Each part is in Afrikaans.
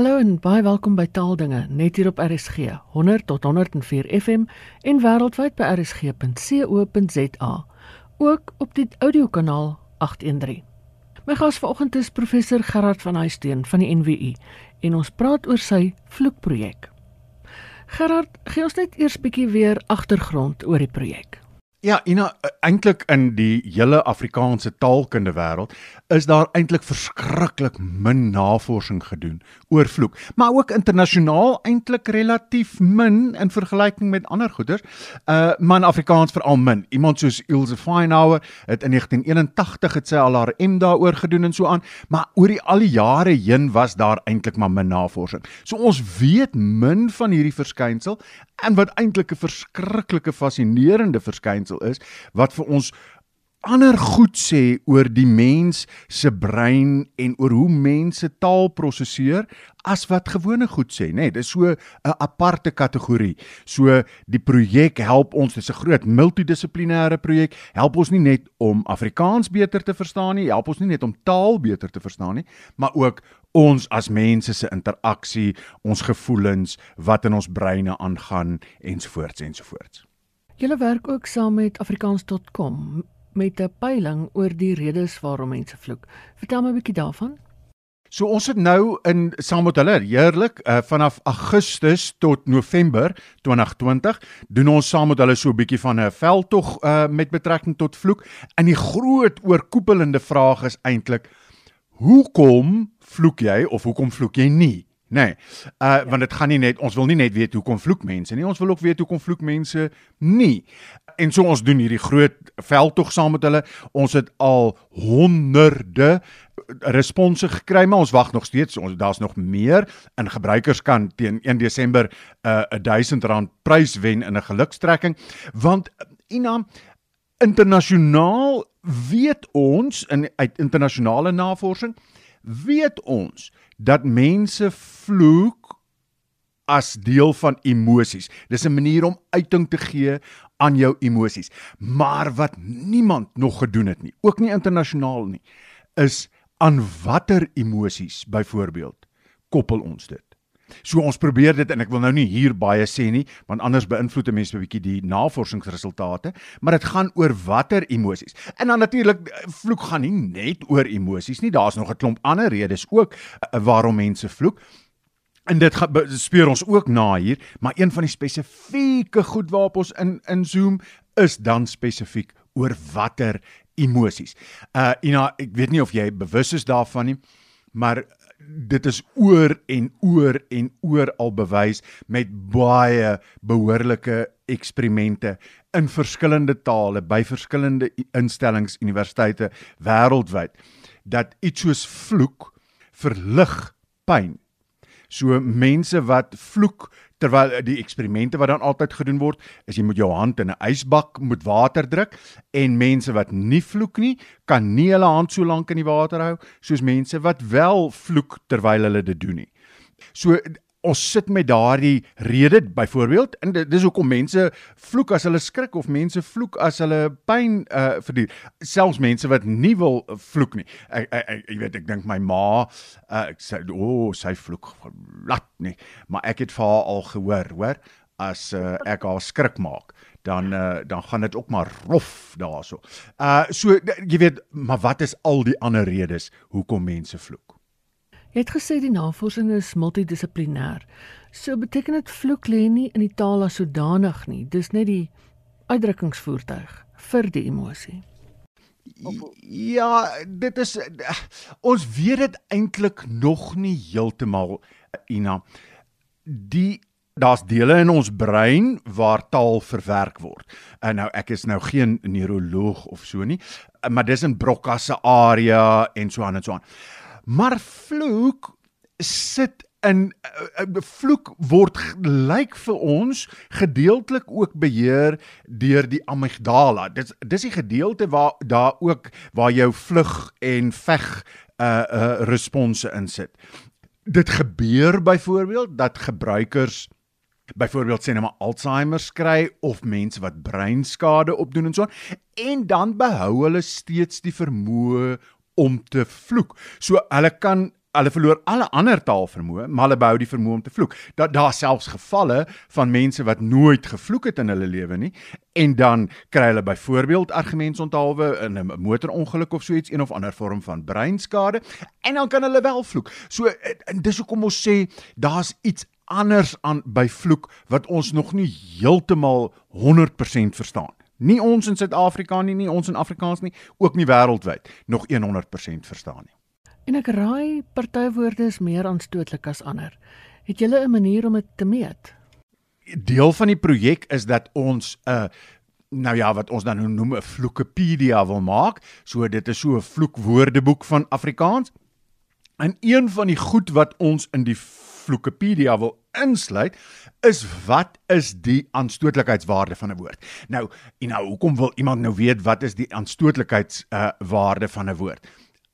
Hallo en baie welkom by Taaldinge net hier op RSG 100 tot 104 FM en wêreldwyd by rsg.co.za. Ook op die audiokanaal 813. My gas vanoggend is professor Gerard van Huisteen van die NWU en ons praat oor sy vloekprojek. Gerard, gee ons net eers bietjie weer agtergrond oor die projek. Ja, Ina, eintlik in die hele Afrikaanse taalkunde wêreld is daar eintlik verskriklik min navorsing gedoen oor vloek, maar ook internasionaal eintlik relatief min in vergelyking met ander goeters. Uh man Afrikaans veral min. Iemand soos Ilse Feinauer het in 1981 het sy al haar M daaroor gedoen en so aan, maar oor die al die jare heen was daar eintlik maar min navorsing. So ons weet min van hierdie verskynsel en wat eintlik 'n verskriklike fascinerende verskynsel is wat vir ons ander goed sê oor die mens se brein en oor hoe mense taal prosesseer as wat gewone goed sê, nê. Nee, dit is so 'n aparte kategorie. So die projek help ons, dit is 'n groot multidissiplinêre projek, help ons nie net om Afrikaans beter te verstaan nie, help ons nie net om taal beter te verstaan nie, maar ook ons as mense se interaksie, ons gevoelens, wat in ons breine aangaan ensovoorts ensovoorts. Julle werk ook saam met afrikaans.com met 'n peiling oor die redes waarom mense vloek. Vertel my 'n bietjie daarvan. So ons het nou in saam met hulle heerlik uh, vanaf Augustus tot November 2020 doen ons saam met hulle so 'n bietjie van 'n veldtog uh, met betrekking tot vloek. En die groot oorkoepelende vraag is eintlik hoekom vloek jy of hoekom vloek jy nie? Nee. Uh ja. want dit gaan nie net ons wil nie net weet hoekom vloek mense nie, ons wil ook weet hoekom vloek mense nie. En so ons doen hierdie groot veldtog saam met hulle. Ons het al honderde response gekry, maar ons wag nog steeds. Ons daar's nog meer en gebruikers kan teen 1 Desember 'n uh, 1000 rand prys wen in 'n gelukstrekking want Ina internasionaal weet ons in uit internasionale navorsing weet ons dat mense vloek as deel van emosies. Dis 'n manier om uiting te gee aan jou emosies. Maar wat niemand nog gedoen het nie, ook nie internasionaal nie, is aan watter emosies byvoorbeeld koppel ons dit. So ons probeer dit en ek wil nou nie hier baie sê nie, want anders beïnvloed 'n mens 'n bietjie die navorsingsresultate, maar dit gaan oor watter emosies. En dan natuurlik vloek gaan nie net oor emosies nie, daar's nog 'n klomp ander redes ook uh, waarom mense vloek. En dit speur ons ook na hier, maar een van die spesifieke goed waarop ons in in zoom is dan spesifiek oor watter emosies. Uh Ina, ek weet nie of jy bewus is daarvan nie, maar dit is oor en oor en oor al bewys met baie behoorlike eksperimente in verskillende tale by verskillende instellings universiteite wêreldwyd dat iets soos vloek verlig pyn. So mense wat vloek terwyl die eksperimente wat dan altyd gedoen word is jy moet jou hand in 'n ysbak moet water druk en mense wat nie vloek nie kan nie hulle hand so lank in die water hou soos mense wat wel vloek terwyl hulle dit doen nie. So ons sit met daardie rede byvoorbeeld en dis hoekom mense vloek as hulle skrik of mense vloek as hulle pyn uh verduur selfs mense wat nie wil vloek nie ek ek, ek weet ek dink my ma uh, ek sê o oh, sy vloek lat nie maar ek het vir haar al gehoor hoor as uh, ek haar skrik maak dan uh, dan gaan dit ook maar rof daarso. Uh so jy weet maar wat is al die ander redes hoekom mense vloek? Jy het gesê die navorsing is multidissiplinêr. So beteken dit vloek lê nie in die taal as sodanig nie. Dis net die uitdrukkingsvoertuig vir die emosie. Ja, dit is ons weet dit eintlik nog nie heeltemal Ina. Die daar's dele in ons brein waar taal verwerk word. En nou ek is nou geen neuroloog of so nie, maar dis in Broca se area en so aan en so aan. Maar vloek sit in uh, vloek word lyk vir ons gedeeltelik ook beheer deur die amygdala. Dis dis die gedeelte waar daar ook waar jou vlug en veg uh uh response insit. Dit gebeur byvoorbeeld dat gebruikers byvoorbeeld sê net maar Alzheimer kry of mense wat breinskade opdoen en so en dan behou hulle steeds die vermoë om te vloek. So hulle kan hulle verloor alle ander taalvermoë, maar hulle behou die vermoë om te vloek. Daar daar selfs gevalle van mense wat nooit gevloek het in hulle lewe nie en dan kry hulle byvoorbeeld argumentsonthaalwe in 'n motorongeluk of so iets, een of ander vorm van breinskade en dan kan hulle wel vloek. So dis hoekom ons sê daar's iets anders aan by vloek wat ons nog nie heeltemal 100% verstaan. Nie ons in Suid-Afrika nie, nie ons in Afrikaans nie, ook nie wêreldwyd nog 100% verstaan nie. En ek raai party woorde is meer aanstootlik as ander. Het jy 'n manier om dit te meet? Deel van die projek is dat ons 'n uh, nou ja, wat ons dan nou noem 'n vloekepedia wil maak. So dit is so 'n vloekwoordeboek van Afrikaans. En een van die goed wat ons in die vloekepedia wil insluit is wat is die aanstootlikheidswaarde van 'n woord. Nou, en nou hoekom wil iemand nou weet wat is die aanstootlikheidswaarde uh, van 'n woord?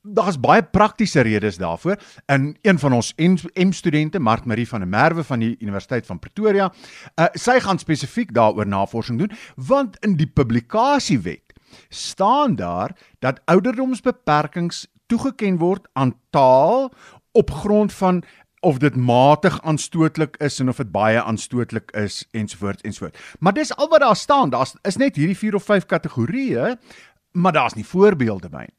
Daar's baie praktiese redes daarvoor. In een van ons M-studente, Mart Marie van der Merwe van die Universiteit van Pretoria, uh, sy gaan spesifiek daaroor navorsing doen, want in die publikasiewet staan daar dat ouderdomsbeperkings toegeken word aan taal op grond van of dit matig aanstootlik is en of dit baie aanstootlik is ensovoorts ensovoorts. Maar dis al wat daar staan. Daar's is net hierdie 4 of 5 kategorieë, maar daar's nie voorbeelde by nie.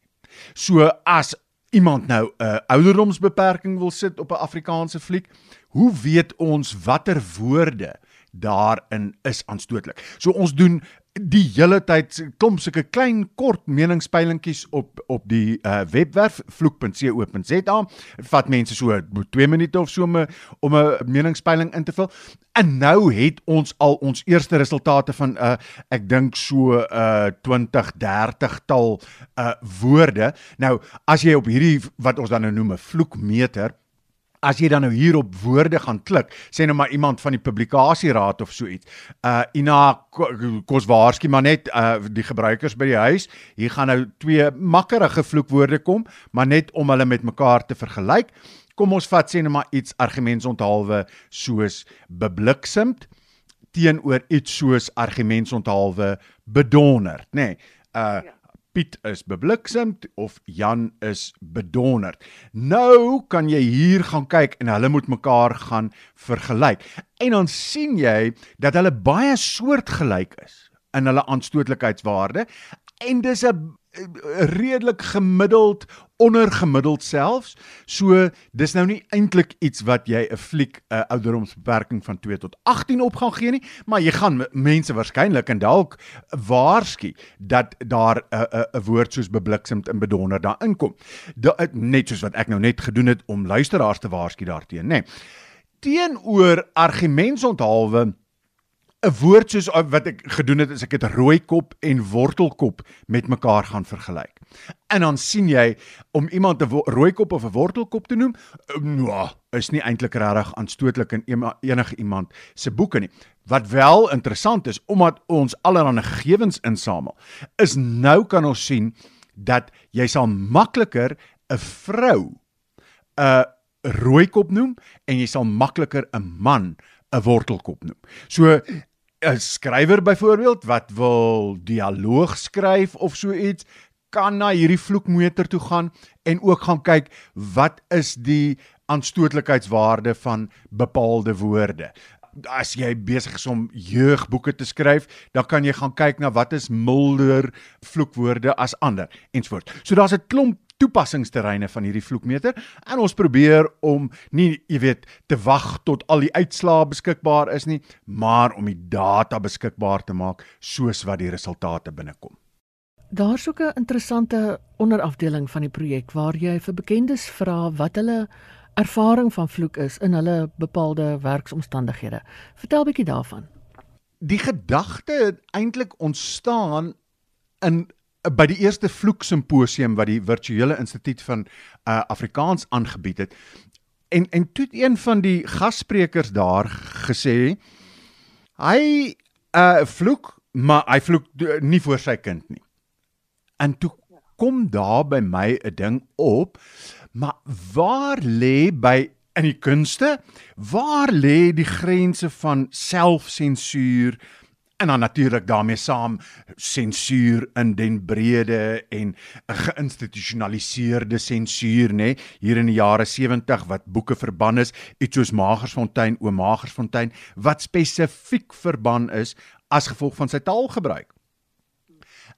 So as iemand nou 'n uh, ouderdomsbeperking wil sit op 'n Afrikaanse fliek, hoe weet ons watter woorde daarin is aanstootlik? So ons doen die hele tyd klomp sulke klein kort meningspeilingkies op op die uh, webwerf vloek.co.za. Dit vat mense so 2 minute of so om 'n om 'n meningspeiling in te vul. En nou het ons al ons eerste resultate van 'n uh, ek dink so 'n uh, 20, 30 tal uh, woorde. Nou as jy op hierdie wat ons dan nou noem 'n vloekmeter as jy dan nou hier op woorde gaan klik, sê nou maar iemand van die publikasieraad of so iets. Uh Ina kos waarskynlik maar net uh die gebruikers by die huis. Hier gaan nou twee makkerige vloekwoorde kom, maar net om hulle met mekaar te vergelyk. Kom ons vat sê nou maar iets argumentsonthaalwe soos bebliksemd teenoor iets soos argumentsonthaalwe bedonder, nê. Nee, uh ja. Piet is bebliksemd of Jan is bedonderd. Nou kan jy hier gaan kyk en hulle moet mekaar gaan vergelyk. En dan sien jy dat hulle baie soortgelyk is in hulle aanstootlikheidswaarde en dis 'n redelik gemiddeld ondergemiddeld selfs. So dis nou nie eintlik iets wat jy 'n fliek 'n ouderdomsbeperking van 2 tot 18 op gaan gee nie, maar jy gaan mense waarskynlik en dalk waarsku dat daar 'n 'n woord soos bebliksemd en bedonder daarin kom. Da, net soos wat ek nou net gedoen het om luisteraars te waarsku daarteenoor, nê. Nee. Teenoor argumentsonthaalwe 'n woord soos wat ek gedoen het is ek het rooikop en wortelkop met mekaar gaan vergelyk. En dan sien jy om iemand 'n rooikop of 'n wortelkop te noem, nou, is nie eintlik regtig aanstootlik in enige iemand se boeke nie. Wat wel interessant is omdat ons allerlei gegevens insamel, is nou kan ons sien dat jy sal makliker 'n vrou 'n rooikop noem en jy sal makliker 'n man 'n wortelkop noem. So 'n skrywer byvoorbeeld wat wil dialoog skryf of so iets kan na hierdie vloekmeter toe gaan en ook gaan kyk wat is die aanstootlikheidswaarde van bepaalde woorde. As jy besig is om jeugboeke te skryf, dan kan jy gaan kyk na wat is milder vloekwoorde as ander ensvoorts. So daar's 'n klomp toepassingsterreine van hierdie vloekmeter en ons probeer om nie jy weet te wag tot al die uitslae beskikbaar is nie, maar om die data beskikbaar te maak soos wat die resultate binnekom. Daar's ook 'n interessante onderafdeling van die projek waar jy vir bekendes vra wat hulle ervaring van vloek is in hulle bepaalde werksomstandighede. Vertel bietjie daarvan. Die gedagte het eintlik ontstaan in by die eerste vloek simposium wat die virtuele instituut van uh, Afrikaans aangebied het en en toe een van die gassprekers daar gesê hy uh vloek maar hy vloek nie vir sy kind nie. En toe kom daar by my 'n ding op maar waar lê by in die kunste waar lê die grense van selfsensuur en dan natuurlik daarmee saam sensuur in den brede en 'n geïnstitusionaliseerde sensuur nê nee, hier in die jare 70 wat boeke verban is iets soos Magersfontein o Magersfontein wat spesifiek verban is as gevolg van sy taalgebruik.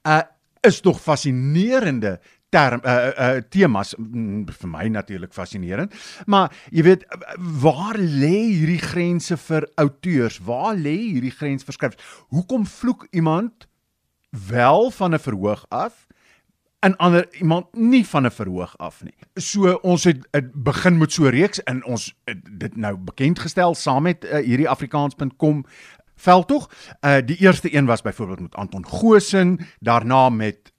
Uh is tog fascinerende term uh uh temas mm, vir my natuurlik fascinerend. Maar jy weet waar lê hierdie grense vir auteurs? Waar lê hierdie grens vir skrywers? Hoekom vloek iemand wel van 'n verhoog af? en ander iemand nie van 'n verhoog af nie. So ons het, het begin met so 'n reeks in ons dit nou bekend gestel saam met uh, hierdie afrikaans.com veldtog. Uh die eerste een was byvoorbeeld met Anton Goosen, daarna met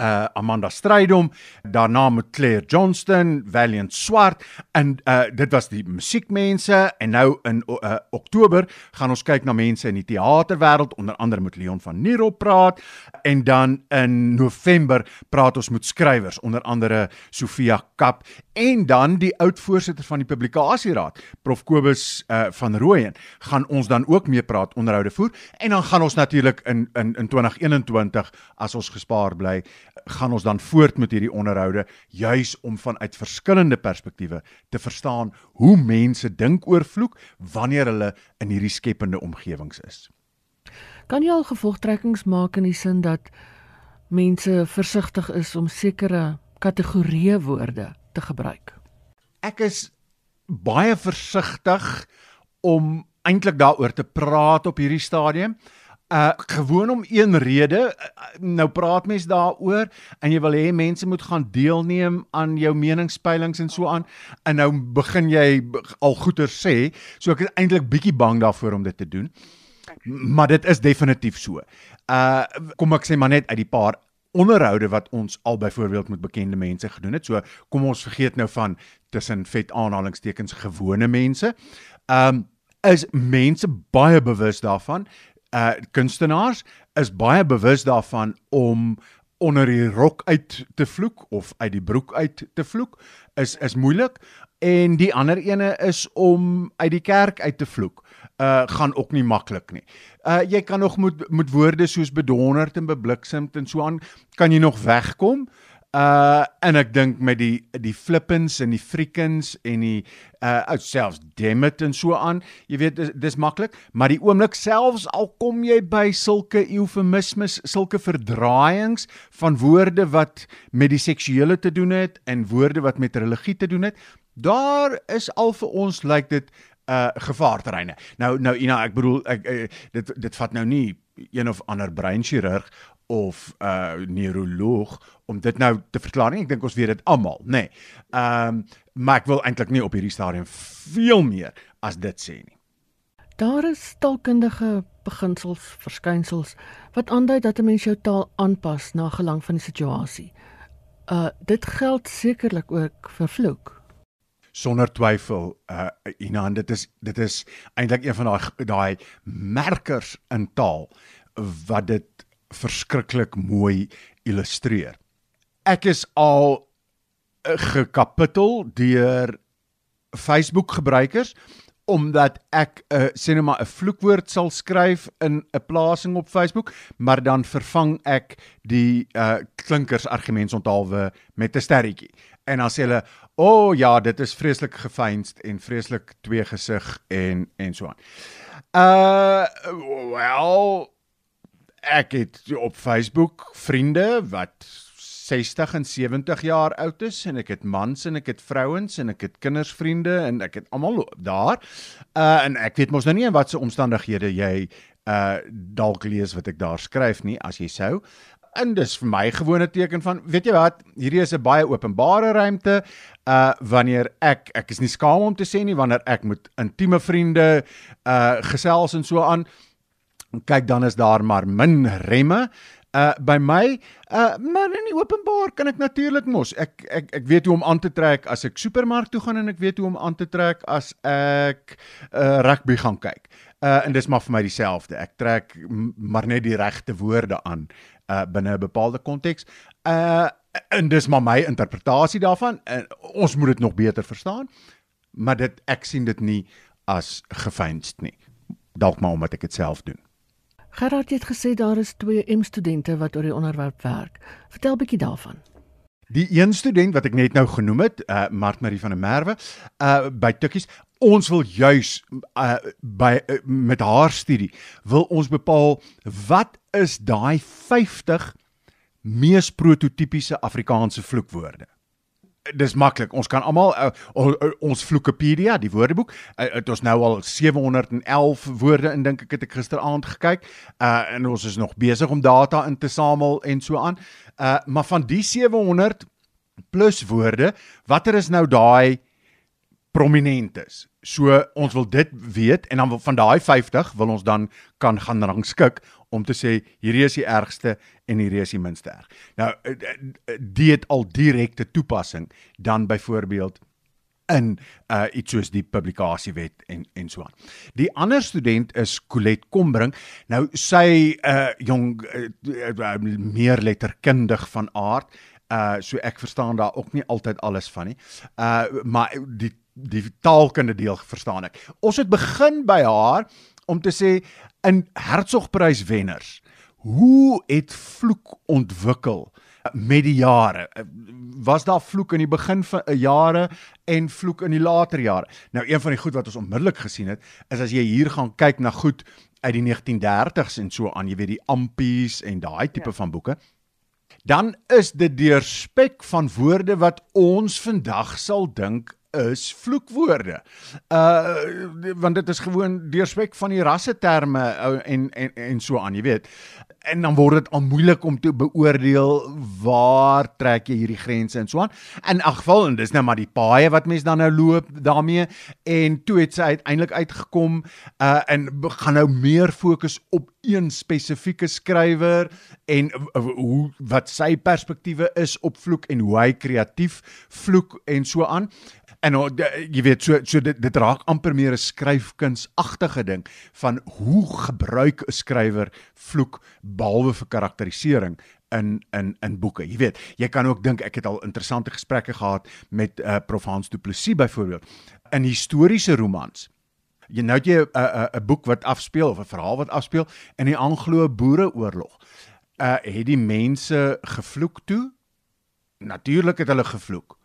uh Amanda Strydom, daarna met Claire Johnston, Valiant Swart en uh dit was die musiekmense en nou in uh, Oktober gaan ons kyk na mense in die teaterwêreld onder andere met Leon van Niro praat en dan in November praat ons met skrywers onder andere Sofia Kap en dan die oud voorsitter van die publikasieraad Prof Kobus uh van Rooyen gaan ons dan ook mee praat onderhoude voer en dan gaan ons natuurlik in in in 2021 as ons gespaar bly gaan ons dan voort met hierdie onderhoude juis om vanuit verskillende perspektiewe te verstaan hoe mense dink oor vloek wanneer hulle in hierdie skepende omgewings is. Kan jy al gevolgtrekkings maak in die sin dat mense versigtig is om sekere kategorieë woorde te gebruik? Ek is baie versigtig om eintlik daaroor te praat op hierdie stadium. Uh gewoon om een rede. Uh, nou praat mense daaroor en jy wil hê mense moet gaan deelneem aan jou meningspeilings en so aan. En nou begin jy al goeie sê so ek is eintlik bietjie bang daarvoor om dit te doen. Maar dit is definitief so. Uh kom ek sê maar net uit die paar onderhoude wat ons al byvoorbeeld met bekende mense gedoen het. So kom ons vergeet nou van tussen vet aanhalingstekens gewone mense. Um is mense baie bewus daarvan? Uh kunstenaars is baie bewus daarvan om onder die rok uit te vloek of uit die broek uit te vloek is is moeilik en die ander ene is om uit die kerk uit te vloek uh gaan ook nie maklik nie. Uh jy kan nog met met woorde soos bedonderd en bebliksemd en so aan kan jy nog wegkom. Uh en ek dink met die die flippens en die freakens en die uh selfs demit en so aan, jy weet dis, dis maklik, maar die oomblik selfs al kom jy by sulke eufemismes, sulke verdraaiings van woorde wat met die seksuele te doen het en woorde wat met religie te doen het, daar is al vir ons lyk dit uh gevaarterreine. Nou nou Ina, ek bedoel ek uh, dit dit vat nou nie een of ander breinchirurg of 'n uh, neuroloog om dit nou te verklaar nie. Ek dink ons weet dit almal, nê. Nee. Ehm um, maar ek wil eintlik nie op hierdie stadium veel meer as dit sê nie. Daar is taalkundige beginsels, verskynsels wat aandui dat 'n mens jou taal aanpas na gelang van die situasie. Uh dit geld sekerlik ook vir vloek. Sonder twyfel, uh Ina, dit is dit is eintlik een van daai daai merkers in taal wat dit verskriklik mooi illustreer. Ek is al eh, gekapitel deur Facebook gebruikers omdat ek 'n uh, sê net maar 'n vloekwoord sal skryf in 'n plasing op Facebook, maar dan vervang ek die uh klinkers argumentsonthaalwe met 'n sterretjie. En dan sê hulle, "O oh, ja, dit is vreeslik gefeinst en vreeslik tweegesig en en so aan." Uh well, ek het op Facebook vriende wat 60 en 70 jaar oud is en ek het mans en ek het vrouens en ek het kindersvriende en ek het almal daar. Uh en ek weet mos nou nie in watter omstandighede jy uh dalk lees wat ek daar skryf nie as jy sou. En dis vir my gewone teken van weet jy wat, hierdie is 'n baie openbare ruimte. Uh wanneer ek ek is nie skaam om te sê nie wanneer ek met intieme vriende uh gesels en so aan kyk dan is daar maar min remme uh by my uh maar in die openbaar kan ek natuurlik mos ek ek ek weet hoe om aan te trek as ek supermark toe gaan en ek weet hoe om aan te trek as ek uh rugby gaan kyk. Uh en dis maar vir my dieselfde. Ek trek maar net die regte woorde aan uh binne 'n bepaalde konteks. Uh en dis maar my interpretasie daarvan. Uh, ons moet dit nog beter verstaan. Maar dit ek sien dit nie as gefeinst nie. Dalk maar omdat ek dit self doen. Gerard het gesê daar is twee M studente wat oor die onderwerp werk. Vertel bietjie daarvan. Die een student wat ek net nou genoem het, uh Mart Marie van der Merwe, uh by Tukkies, ons wil juis uh by uh, met haar studie wil ons bepaal wat is daai 50 mees prototipiese Afrikaanse vloekwoorde. Dis maklik. Ons kan almal uh, ons Vloekepedia, die woordeboek, uh, het ons nou al 711 woorde in dink ek het ek gisteraand gekyk. Uh en ons is nog besig om data in te samel en so aan. Uh maar van die 700 plus woorde, watter is nou daai prominentes? So ons wil dit weet en dan van daai 50 wil ons dan kan gaan rangskik om te sê hierdie is die ergste en hierdie is die minste erg. Nou eh, eh, dit het al direkte toepassing dan byvoorbeeld in uh iets soos die publikasiewet en en so aan. Die ander student is Colet Kombring. Nou sy uh jong uh, meer letterkundig van aard. Uh so ek verstaan daar ook nie altyd alles van nie. Uh maar die die taalkunde deel verstaan ek. Ons het begin by haar om te sê in Hertzogprys wenners. Hoe het vloek ontwikkel met die jare? Was daar vloek in die begin van 'n jare en vloek in die later jare? Nou een van die goed wat ons onmiddellik gesien het, is as jy hier gaan kyk na goed uit die 1930s en so aan, jy weet die ampies en daai tipe ja. van boeke, dan is dit deurspek van woorde wat ons vandag sal dink is vloekwoorde. Uh want dit is gewoon deurspek van die rasseterme uh, en en en so aan, jy weet. En dan word dit al moeilik om te beoordeel waar trek jy hierdie grense en so aan. In elk geval en dis nou maar die paaie wat mense dan nou loop daarmee en toe het sy uiteindelik uitgekom uh en gaan nou meer fokus op een spesifieke skrywer en hoe wat sy perspektiewe is op vloek en hoe hy kreatief vloek en so aan en jy weet so so dit dit raak amper meer 'n skryfkunsagtige ding van hoe gebruik 'n skrywer vloek behalwe vir karakterisering in in in boeke. Jy weet, jy kan ook dink ek het al interessante gesprekke gehad met uh, Prof Hans Du Plessis byvoorbeeld in historiese romans. Jy nou jy 'n 'n 'n boek wat afspeel of 'n verhaal wat afspeel in die Anglo-Boereoorlog. Uh het die mense gevloek toe? Natuurlik het hulle gevloek.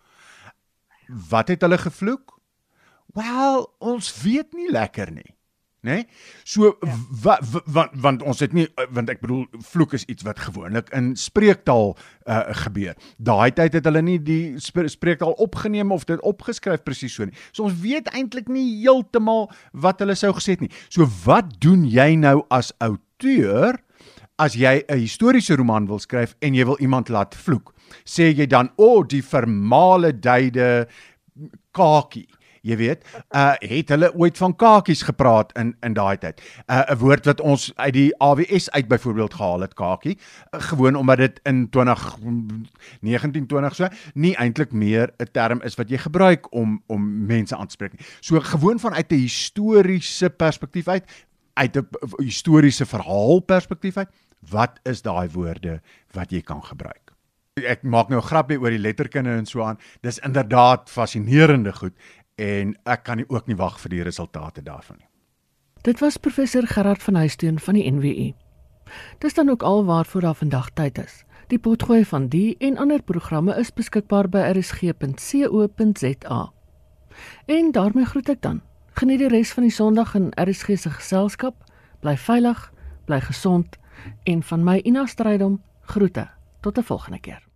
Wat het hulle gevloek? Wel, ons weet nie lekker nie. Né? Nee? So ja. wat want want ons het nie want ek bedoel vloek is iets wat gewoonlik in spreektaal uh, gebeur. Daai tyd het hulle nie die spreektaal opgeneem of dit opgeskryf presies so nie. So ons weet eintlik nie heeltemal wat hulle sou gesê het nie. So wat doen jy nou as outeur as jy 'n historiese roman wil skryf en jy wil iemand laat vloek? Sê jy dan o oh, die vermale duide kakie. Jy weet uh het hulle ooit van kakies gepraat in in daai tyd? Uh 'n woord wat ons uit die AWS uit byvoorbeeld gehaal het kakie uh, gewoon omdat dit in 20 1920 so nie eintlik meer 'n term is wat jy gebruik om om mense aan te spreek nie. So gewoon vanuit 'n historiese perspektief uit uit 'n historiese verhaal perspektief uit wat is daai woorde wat jy kan gebruik Ek maak nou 'n grapjie oor die letterkunde en so aan. Dis inderdaad fascinerende goed en ek kan nie ook nie wag vir die resultate daarvan nie. Dit was professor Gerard van Huisteen van die NWU. Dis dan ook al waarvoor daar vandag tyd is. Die potgooi van die en ander programme is beskikbaar by rsg.co.za. En daarmee groet ek dan. Geniet die res van die Sondag in RSG se geselskap. Bly veilig, bly gesond en van my Ina Strydom groete. Tot 'n volgende keer.